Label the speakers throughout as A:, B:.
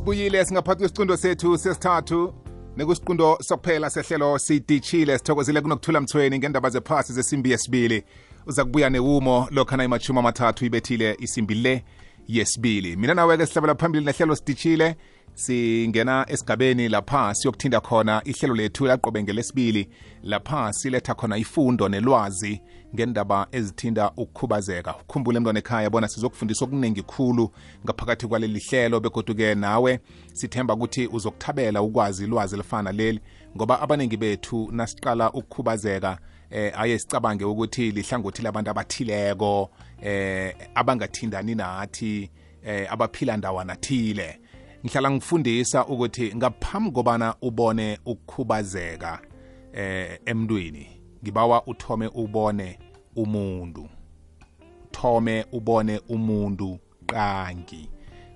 A: sibuyile singaphakathi kwesicundo sethu sesithathu nekusiqundo sokuphela sehlelo sidishile sithokozile kunokuthula mthweni ngendaba zephasi zesimbi yesibili. Uza kubuya newumo lokhana imachumi amathathu ibethile isimbi le yesibili. Mina nawe-ke sihlabela phambili nehlelo sidishile singena esigabeni lapha siyokuthinda khona ihlelo lethu laqobe ngelesibili. Lapha siletha khona ifundo nelwazi ngendaba ezithinda ukukhubazeka. Ukhumbule mntwana ekhaya bona sizokufundisa okuningi khulu ngaphakathi kwaleli hlelo begoduke nawe sithemba ukuthi uzokuthabela ukwazi ilwazi elifana leli ngoba abaningi bethu nasiqala ukukhubazeka eh aye sicabange ukuthi lihlangothi labantu abathileko eh abangathindani nathi eh abaphila ndawana thile. Ngihlala ngifundisa ukuthi ngaphambi kobana ubone ukukhubazeka eh emntwini ngibawa uthome ubone umuntu. Thome ubone umuntu qangi.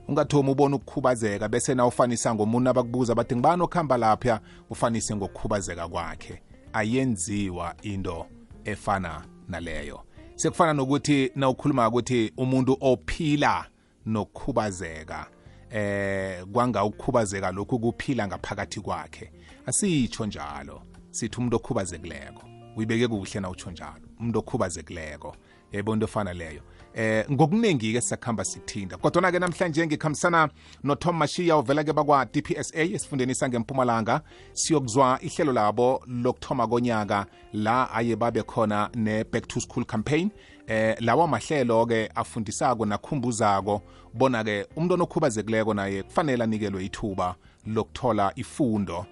A: Ungathomi ubona ukukhubazeka bese na ufanisa ngomuntu abakubuza bathi ngibani okuhamba lapha? Ufanise ngokukhubazeka kwakhe. Ayenziwa into efana naleyo. Sekufana nokuthi na ukhuluma ukuthi umuntu ophila nokukhubazeka eh kwanga ukukhubazeka lokhu kuphila ngaphakathi kwakhe. Asitsho njalo sithi umuntu okhubazekileko. Uyibeke kuhle na utsho njalo? Umuntu okhubazekileko. Yebo into efana leyo. Eh ngokuningi-ke sisakuhamba sithinda kodwana-ke namhlanje ngikhambisana notom mashiya ovela-ke bakwa-dpsa esifundeni sangempumalanga. Siyokuzwa ihlelo labo lokuthoma konyaka la aye babe khona ne-back to school campaign. Eh lawa mahlelo-ke afundisako nakhumbuzako bona-ke umntwana okhubazekileko naye kufanele anikelwe ithuba lokuthola ifundo.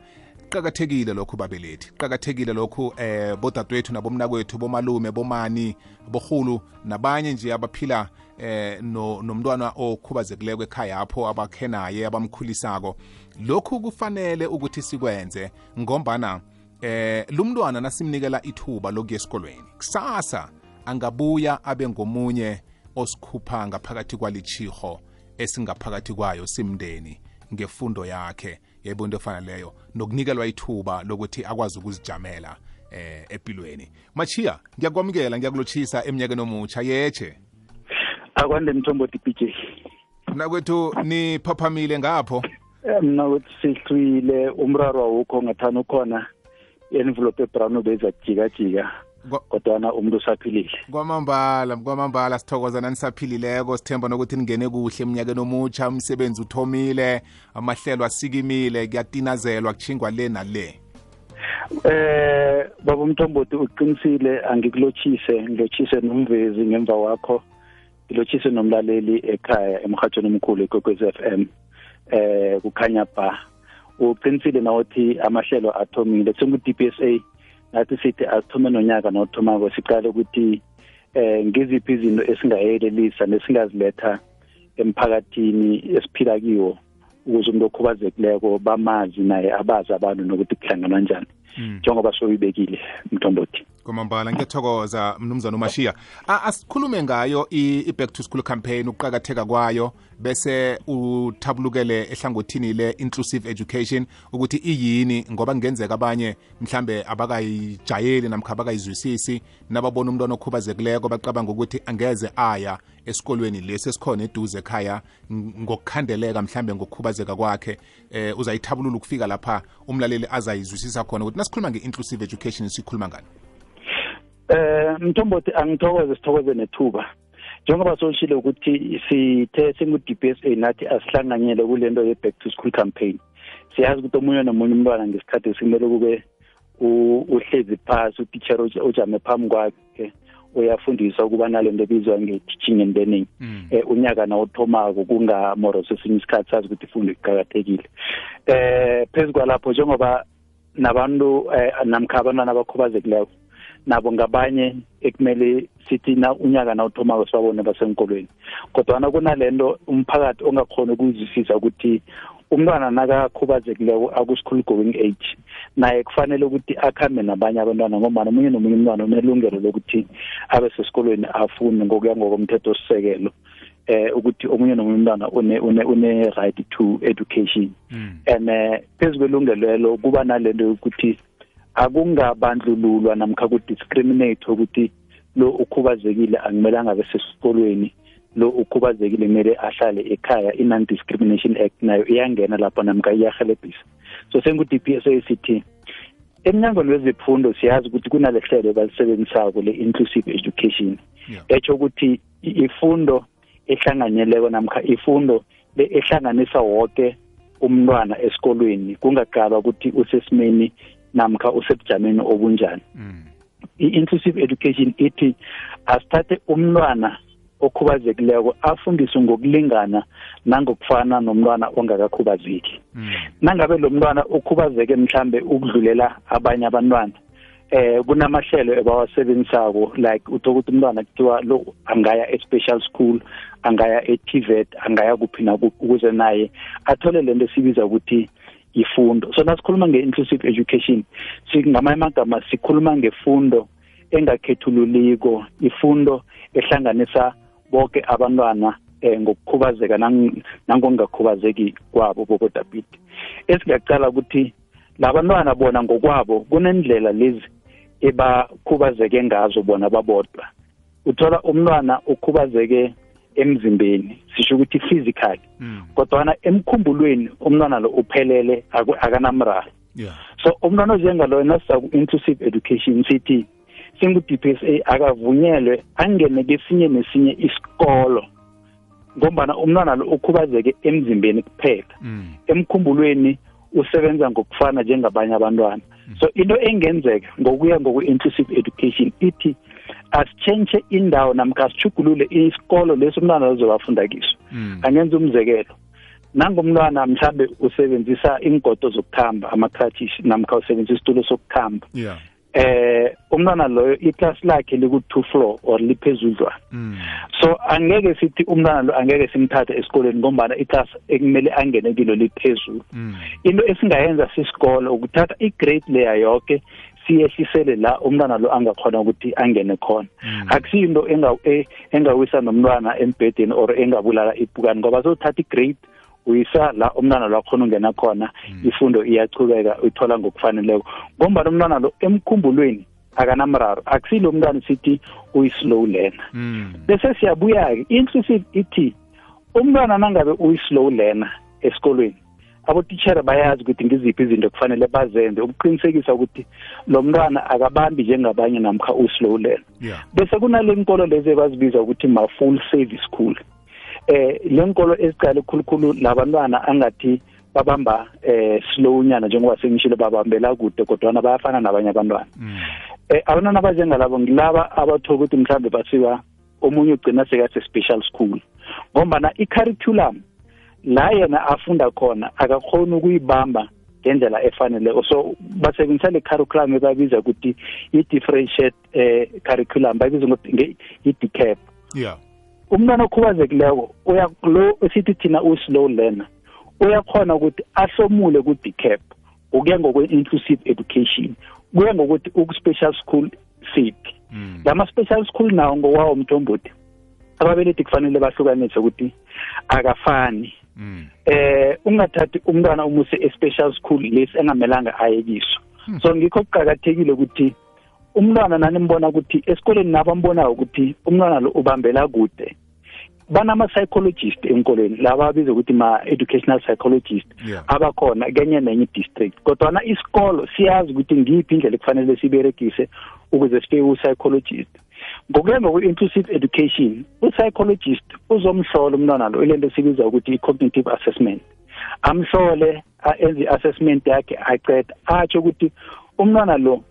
A: Kuqakathekile lokhu babelethi. Kuqakathekile lokhu eh bodadewethu nabomnakwethu bomalume bomani bohulu nabanye nje abaphila eh no nomntwana okhubazekileko ekhaya apho abakhe naye abamkhulisako. Lokhu kufanele ukuthi sikwenze ngombana eh lumntwana nasimnikela ithuba lokuya esikolweni. Kusasa angabuya abe ngomunye osikhupha ngaphakathi kwalichiho esingaphakathi kwayo simndeni ngefundo yakhe. Yebo into efana leyo. Nokunikelwa ithuba lokuthi akwazi ukuzijamela eh empilweni. Machiya ngiyakwamukela ngiyakulotshisa eminyakeni omutsha. Yeche
B: akwande mthombo dpj
A: nakwethu niphaphamile ngapho?
B: Mna kuthi sihlwile umraro awukho ngathani ukhona. I-envelope ebrown ubezajika-jika kodwana umuntu usaphilile.
A: Kwamambala kwamambala sithokoza nanisaphilileko sithemba nokuthi ningene kuhle eminyakeni omutsha. Umsebenzi uthomile amahlelo asikimile kuyatinazelwa kuchingwa le nale.
B: Eh baba umthombothi uqinisile angikulotshise ngilotshise nomvezi ngemva wakho. Ngilotshise nomlaleli ekhaya emhathweni omkhulu ekwekwezi FM eh kukhanya ba uqinisile nawuthi amahlelo athomile. singu-DPSA nathi sithi asithome nonyaka nawuthomako siqale ukuthi eh ngiziphi izinto esingayelelisa nesingaziletha emphakathini esiphila kiwo ukuze umuntu okhubazekileko bamazi naye abazi abantu nokuthi kuhlanganwa njani. Njengoba soyibekile mthombothi.
A: Kwamambala ngiyathokoza mnumzana umashiya. Asikhulume ngayo i-back to school campaign ukuqakatheka kwayo bese uthabulukele ehlangothini le-inclusive education ukuthi iyini ngoba kungenzeka abanye mhlambe abakayijayeli namkha abakayizwisisi nababona umntwana okhubazekileko bacabanga ukuthi angeze aya esikolweni lesi esikhona eduze ekhaya ngokukhandeleka mhlambe ngokukhubazeka kwakhe. Eh uzayithabulula ukufika lapha umlaleli azayizwisisa khona ukuthi nasikhuluma nge-inclusive education sikhuluma ngani
B: eh mthombothi angithokoze sithokoze nethuba. Njengoba soshile ukuthi sithe singu-DPSA nathi asihlanganyele kule nto ye-back to school campaign. Siyazi ukuthi omunye nomunye umntwana ngesikhathi simele kube uhlezi phasi utitsher ojame phambi kwakhe uyafundisa ukuba nale nto ebizwa nge-teaching and learning. Um unyaka nawuthomako kungamoro sesinye isikhathi sazi ukuthi ifundo iqakathekile. Eh phezu kwalapho njengoba nabantu namkha abantwana abakhubazekileko. Nabo ngabanye ekumele sithi na unyaka nawuthomako sibabone basenkolweni kodwana kunalento umphakathi ongakhona ukuzwisisa ukuthi umntwana nakakhubazekileko aku-school going age naye kufanele ukuthi akhambe nabanye abantwana ngoba omunye nomunye umntwana unelungelo lokuthi abe sesikolweni afunde ngokuya ngokomthetho osisekelo eh ukuthi omunye nomunye umntwana une une une right to education. And eh phezu kwelungelelo kuba nalento yokuthi akungabandlululwa namkha ku-discriminate ukuthi lo ukhubazekile akumelanga abe sesikolweni lo ukhubazekile kumele ahlale ekhaya i-non-discrimination act nayo iyangena lapho namka iyahelebhisa so sengu-DPSA sithi emnyangweni wezifundo siyazi ukuthi kunale hlelo balisebenzisako le-inclusive education.
A: Yeah.
B: etsho ukuthi ifundo ehlanganyeleko namkha ifundo le ehlanganisa wonke umntwana esikolweni kungaqalwa ukuthi usesimeni namkha usebujameni obunjani
A: Mm.
B: i-inclusive education ithi asithathe umntwana okhubazekileko afundiswe ngokulingana nangokufana nomntwana ongakakhubazeki
A: Mm.
B: nangabe lo mntwana ukhubazeke mhlambe ukudlulela abanye abantwana eh kunamahlelo ebawasebenzisako like uthola ukuthi umntwana kuthiwa lo angaya e-special school angaya e-TVET angaya kuphi ukuze naye athole lento esibiza ukuthi ifundo so nasikhuluma nge-inclusive education singamanye amagama sikhuluma ngefundo engakhethululiko ifundo ehlanganisa bonke abantwana eh ngokukhubazeka nang- nangokungakhubazeki kwabo bobodabiti esingaqala ukuthi labantwana bona ngokwabo kunendlela lezi ebakhubazeke ngazo bona babodwa uthola umntwana ukhubazeke emzimbeni sisho ukuthi physically
A: Mm.
B: kodwana emkhumbulweni umntwana lo uphelele aku- akanamraro
A: Yeah.
B: so umntwana ojengaloyo nasiza ku-inclusive education sithi singu-DPSA akavunyelwe angene kesinye nesinye isikolo ngombana umntwana lo ukhubazeke emzimbeni kuphela
A: Mm.
B: Emkhumbulweni usebenza ngokufana njengabanye abantwana so into engenzeka ngokuya ngoku-inclusive education ithi asitshentshe indawo namkha sijugulule isikolo lesi umntwana lozobafunda kiso
A: Mm.
B: angenza umzekelo nangumntwana mhlambe usebenzisa ingodo zokukhamba ama-crutches namkha usebenzisa isitulo sokukhamba
A: Yeah.
B: Eh umntwana loyo iklasi lakhe liku-two floor or liphezudlwana
A: Mm.
B: so angeke sithi umntwana lo angeke simthathe esikoleni ngombana iklasi ekumele angene kilo liphezulu
A: Mm.
B: into esingayenza sisikolo ukuthatha i-grade layer yonke siyehlisele la umntwana lo angakhona ukuthi angene khona
A: Mm.
B: akusiyinto e- engawisa nomntwana embhedeni or engabulala ipukani ngoba sowuthatha i-grade uyisa la umntwana lo akhona ungena khona ifundo iyachubeka uyithola ngokufaneleko. Ngombana umntwana lo emkhumbulweni akanamraro akusilo mntwana sithi uyi-slow learner.
A: Mm.
B: bese siyabuya-ke inclusive ithi umntwana nangabe uyi-slow learner esikolweni abotitshere bayazi ukuthi ngiziphi izinto kufanele bazenze ukuqinisekisa ukuthi lo mntwana akabambi njengabanye namkha u-slow learner.
A: Yeah.
B: bese kunale nkolo lezi ebazibiza ukuthi ma-full service school. Eh le nkolo eziqale khulukhulu labantwana angathi babamba eh slow nyana njengoba sengishilo babambela kude kodwana bayafana nabanye abantwana
A: Mm.
B: eh abantwana abanjengalabo ngilaba abathola ukuthi mhlambe basiba omunye ugcina sekase-special school ngombana i-curriculum la yena afunda khona akakhoni ukuyibamba ngendlela efaneleko so basebenzisa le curriculum ebabiza ukuthi i-differentiate eh curriculum bayibiza ngokuthi nge- i-decap
A: Yeah.
B: Umntwana okhubazekileko uya lo esithi thina u-slow learner uyakhona ukuthi ahlomule ku-decap ukuya ngokwe-inclusive education kuya ngokuthi uku-special school siphi
A: Mm.
B: lama-special school nawo ngokwawo mthombothi ababelethi kufanele bahlukanise ukuthi akafani
A: Mm.
B: eh ungathathi umntwana umuse e-special school lesi engamelanga aye kiso so ngikho kuqakathekile ukuthi umntwana nanimbona ukuthi esikoleni nabambonayo ukuthi umntwana lo ubambela kude banama-psychologist enkolweni laba abiza ukuthi ma-educational psychologist
A: Yeah.
B: abakhona kenye nenye district kodwana isikolo siyazi ukuthi ngiyiphi indlela ekufanele siberegise ukuze sifike ku-psychologist ngokuya ngokwe-inclusive education u-psychologist uzomhlola umntwana lo ilento esibiza ukuthi i-cognitive assessment. Amhlole a- enze i-assessment yakhe aqeda atsho ukuthi umntwana lo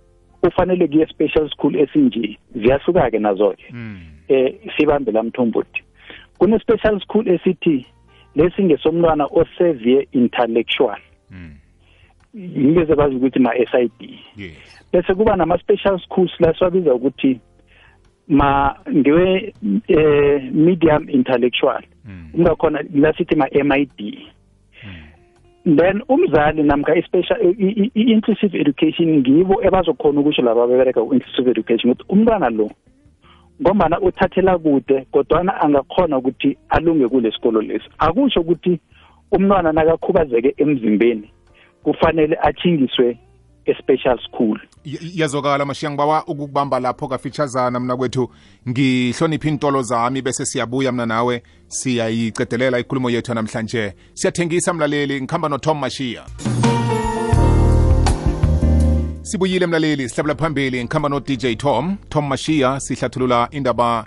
B: ufanele kuye special school esinje ziyahluka-ke nazo-ke.
A: Mm.
B: eh sibambe mthombothi. Kune special school esithi lesi ngesomntwana osevere intellectual
A: Mm.
B: yilezi bazi ukuthi ma-SID bese kuba nama-special schools la siwabiza ukuthi ma ngewe eh medium intellectual
A: Mm.
B: kungakhona la sithi ma-MID
A: Mm.
B: then umzali namkha i-special i-inclusive education ngibo ebazokhona ukusho laba bebereka ku-inclusive education ukuthi umntwana lo ngombana uthathela kude kodwana angakhona ukuthi alunge kule sikolo lesi. Akusho ukuthi umntwana nakakhubazeke emzimbeni kufanele athingiswe e-special school.
A: Y- yazokala mashiya ngibawa ukukubamba lapho kafitshazana mna kwethu. Ngihloniphe intolo zami bese siyabuya mna nawe siyayicedelela ikhulumo yethu namhlanje. Siyathengisa mlaleli ngikhamba notom mashiya. Sibuyile mlaleli. Sihlabela phambili. Ngikhamba no-dj tom tom mashiya. Sihlathulula indaba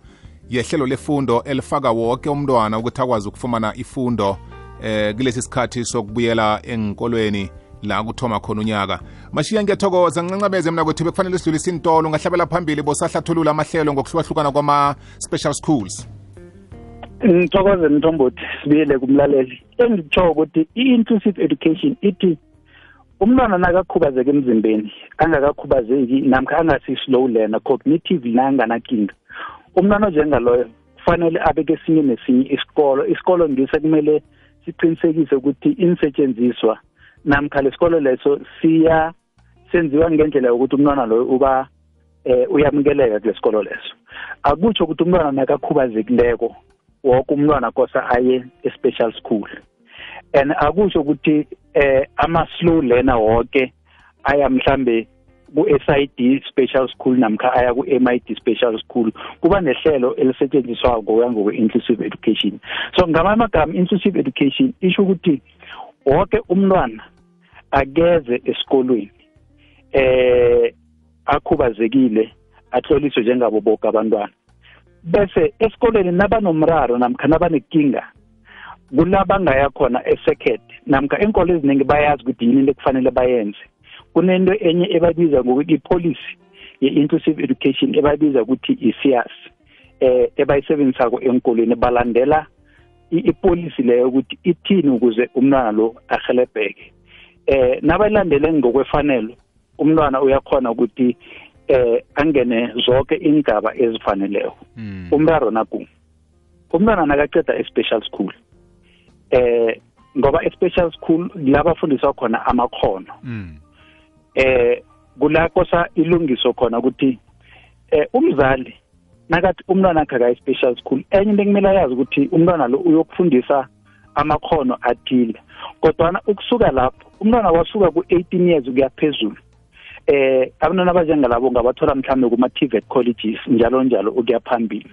A: yehlelo lefundo elifaka wonke umntwana ukuthi akwazi ukufumana ifundo eh kulesi sikhathi sokubuyela engkolweni la kuthoma khona unyaka. Mashiya ngiyathokoza. Ngincancabeze mina kwethu bekufanele sidlulise intolo ngahlabela phambili bosahlathulula amahlelo ngokuhlukahlukana kwama-special schools.
B: Ngithokoze mthombothi sibuyele kumlaleli. Engikutsho ukuthi i-inclusive education ithi umntwana nakakhubazeka emzimbeni angakakhubazeki namkha angasi-slow learner cognitively nanganakinga. Umntwana onjengaloyo kufanele abe kesinye nesinye isikolo. Isikolo ngise kumele siqinisekise ukuthi insetshenziswa namkha lesikolo leso siya senziwa ngendlela yokuthi umntwana loyo uba eh uyamukeleka kulesikolo leso. Akutsho ukuthi umntwana nakakhubazekileko wonke umntwana kosa aye e-special school. And akusho ukuthi eh ama-slow learner wonke aya mhlambe ku-SID special school namkha aya ku-MID special school kuba nehlelo elisetshenziswa ngokuya ngokwe-inclusive education. So ngamanye amagama inclusive education isho ukuthi wonke umntwana akeze esikolweni eh akhubazekile atloliswe njengabo boke abantwana. Bese esikolweni nabanomraro namkha nabanenkinga kula bangaya khona e-second namkha iinkolo eziningi bayazi ukuthi yini into ekufanele bayenze. Kunento enye ebabiza ngokuthi ipolicy ye-inclusive education ebabiza ukuthi i-CIAS eh ebayisebenzisako enkolweni balandela i- ipolicy leyo ukuthi ithini ukuze umntwana lo ahelebheke eh nabayilandele ngokwefanelo umntwana uyakhona ukuthi eh angene zonke ingaba ezifaneleko. Umraro naku umntwana nakaqeda e-special school eh ngoba e-special school la bafundiswa khona amakhono.
A: Mm.
B: eh kulakosa ilungiso khona ukuthi eh umzali nakathi umntwana akhe akayi special school enye into ekumele ayazi ukuthi umntwana lo uyokufundisa amakhono athile. Kodwana ukusuka lapho umntwana wasuka ku-18 years ukuya phezulu eh abantwana abanjengalabo ngabathola mhlawumbe kuma-TVET colleges njalo njalo ukuya phambili.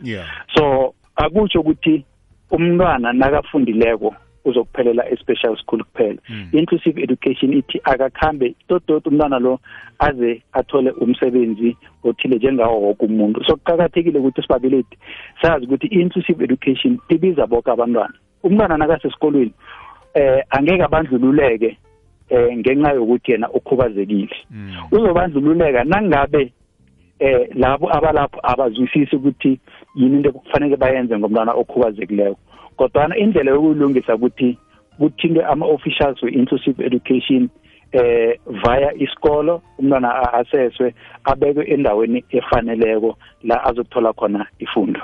B: So akutsho ukuthi umntwana nakafundileko uzokuphelela e-special school kuphela.
A: Mm.
B: inclusive education ithi akakhambe todot umntwana lo aze athole umsebenzi othile njengawo woke umuntu. So kuqakathekile ukuthi sibabelethi sazi ukuthi i-inclusive education ibiza boke abantwana. Umntwana nakasesikolweni eh angeke abandlululeke eh ngenxa yokuthi yena ukhubazekile.
A: Mm.
B: uzobandlululeka nangabe eh labo abalapho abazwisisi ukuthi yini into kufanele bayenze ngomntwana okhubazekileko. Kodwana indlela yokuyilungisa ukuthi kuthintwe ama-officials we-inclusive education eh via isikolo umntwana a- aseswe abekwe endaweni efaneleko la azokuthola khona ifundo.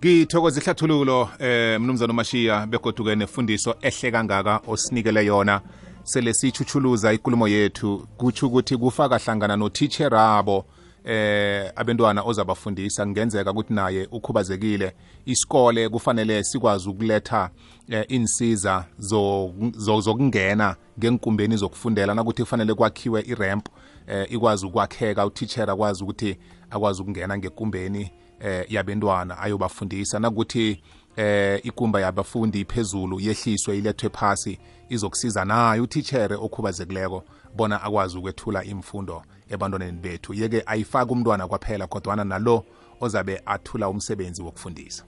A: Ngithokoza ihlathululo eh mnumzana umashiya begoduke nefundiso ehle kangaka osinikele yona. Sele sichuchuluza ikulumo yethu kutsho ukuthi kufaka hlangana notitsherabo eh abantwana ozabafundisa kungenzeka ukuthi naye ukhubazekile. Isikole kufanele sikwazi ukuletha eh, insiza zo- zo- zokungena ngenkumbeni zokufundela. Nakuthi kufanele kwakhiwe iremp eh, ikwazi ukwakheka utitshera akwazi ukuthi akwazi ukungena ngekumbeni eh yabantwana ayobafundisa. Nakuthi eh ikumba yabafundi phezulu yehliswe ilethwe phasi izokusiza naye utitshere okhubazekileko bona akwazi ukwethula imfundo ebantwaneni bethu. Yeke ayifaki umntwana kwaphela kodwana nalo ozabe athula umsebenzi wokufundisa.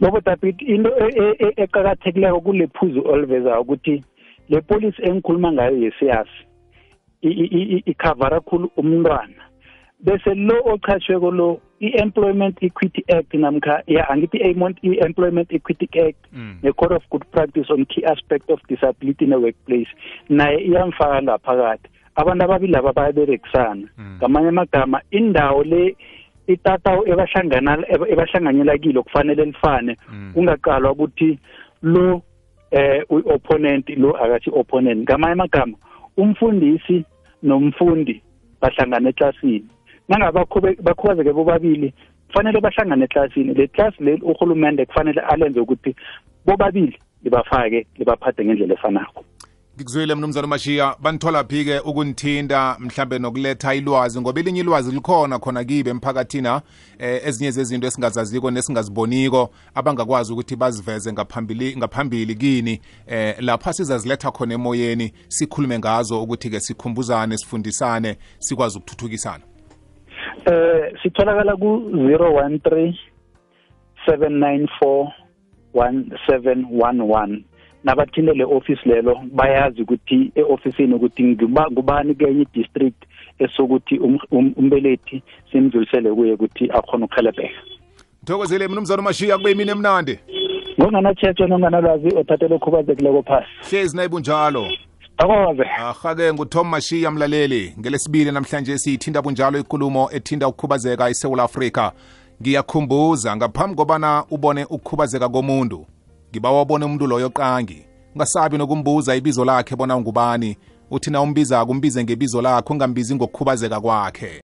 B: Bobo David into e- e- e- eqakathekileko kule phuzu olivezayo ukuthi le policy engikhuluma ngayo yesiyas ikhavara khulu umntwana. Bese lo ochashweko lo i-employment equity act namkha ya angithi i-employment equity act
A: Mm.
B: ne-code of good practice on key aspect of disability in the workplace naye iyamfaka la phakathi. Abantu ababili laba bayaberekisana
A: Mm.
B: ngamanye amagama indawo le itatawu ebahlanganyela kilo kufanele lifane
A: Mm.
B: kungaqalwa ukuthi lo eh uyi-opponent lo akathi opponent. Ngamanye amagama umfundisi nomfundi bahlangana eklasini. Nangabe bakhubazeke bobabili kufanele bahlangane eklasini. Le class le urhulumende kufanele alenze ukuthi bobabili libafake libaphathe ngendlela efanako.
A: Ngikuzwile mnumzana umashiya banithola phi-ke ukunithinda mhlambe nokuletha ilwazi ngoba elinye ilwazi likhona khona kibe emphakathini ha eh, ezinye zezinto esingazaziko nesingaziboniko abangakwazi ukuthi baziveze ngaphambili ngaphambili kini eh lapha sizaziletha khona emoyeni sikhulume ngazo ukuthi-ke sikhumbuzane sifundisane sikwazi ukuthuthukisana.
B: Eh sitholakala ku 013 794 1711 nabathinte le office lelo bayazi ukuthi eofisini ukuthi ngubani kenye district esokuthi umbelethi simdlulisele kuye ukuthi akhona ukukhelebheka
A: thokozile mnumzana umashiya kube imini emnandi?
B: Ngonganatshetshwe nonganalwazi othathele okhubazekileko phasi.
A: Hlezi nayibunjalo
B: akoze
A: ahake ngutom mashiya mlaleli. Ngelesibili namhlanje siyithinda bunjalo ikulumo ethinda ukukhubazeka isewula afrika. Ngiyakhumbuza ngaphambi kobana ubone ukukhubazeka komuntu ngiba wabona umuntu loyo qangi. Ungasabi nokumbuza ibizo lakhe bona ungubani. Uthi na umbiza kumbize ngebizo lakhe ungambizi ngokukhubazeka kwakhe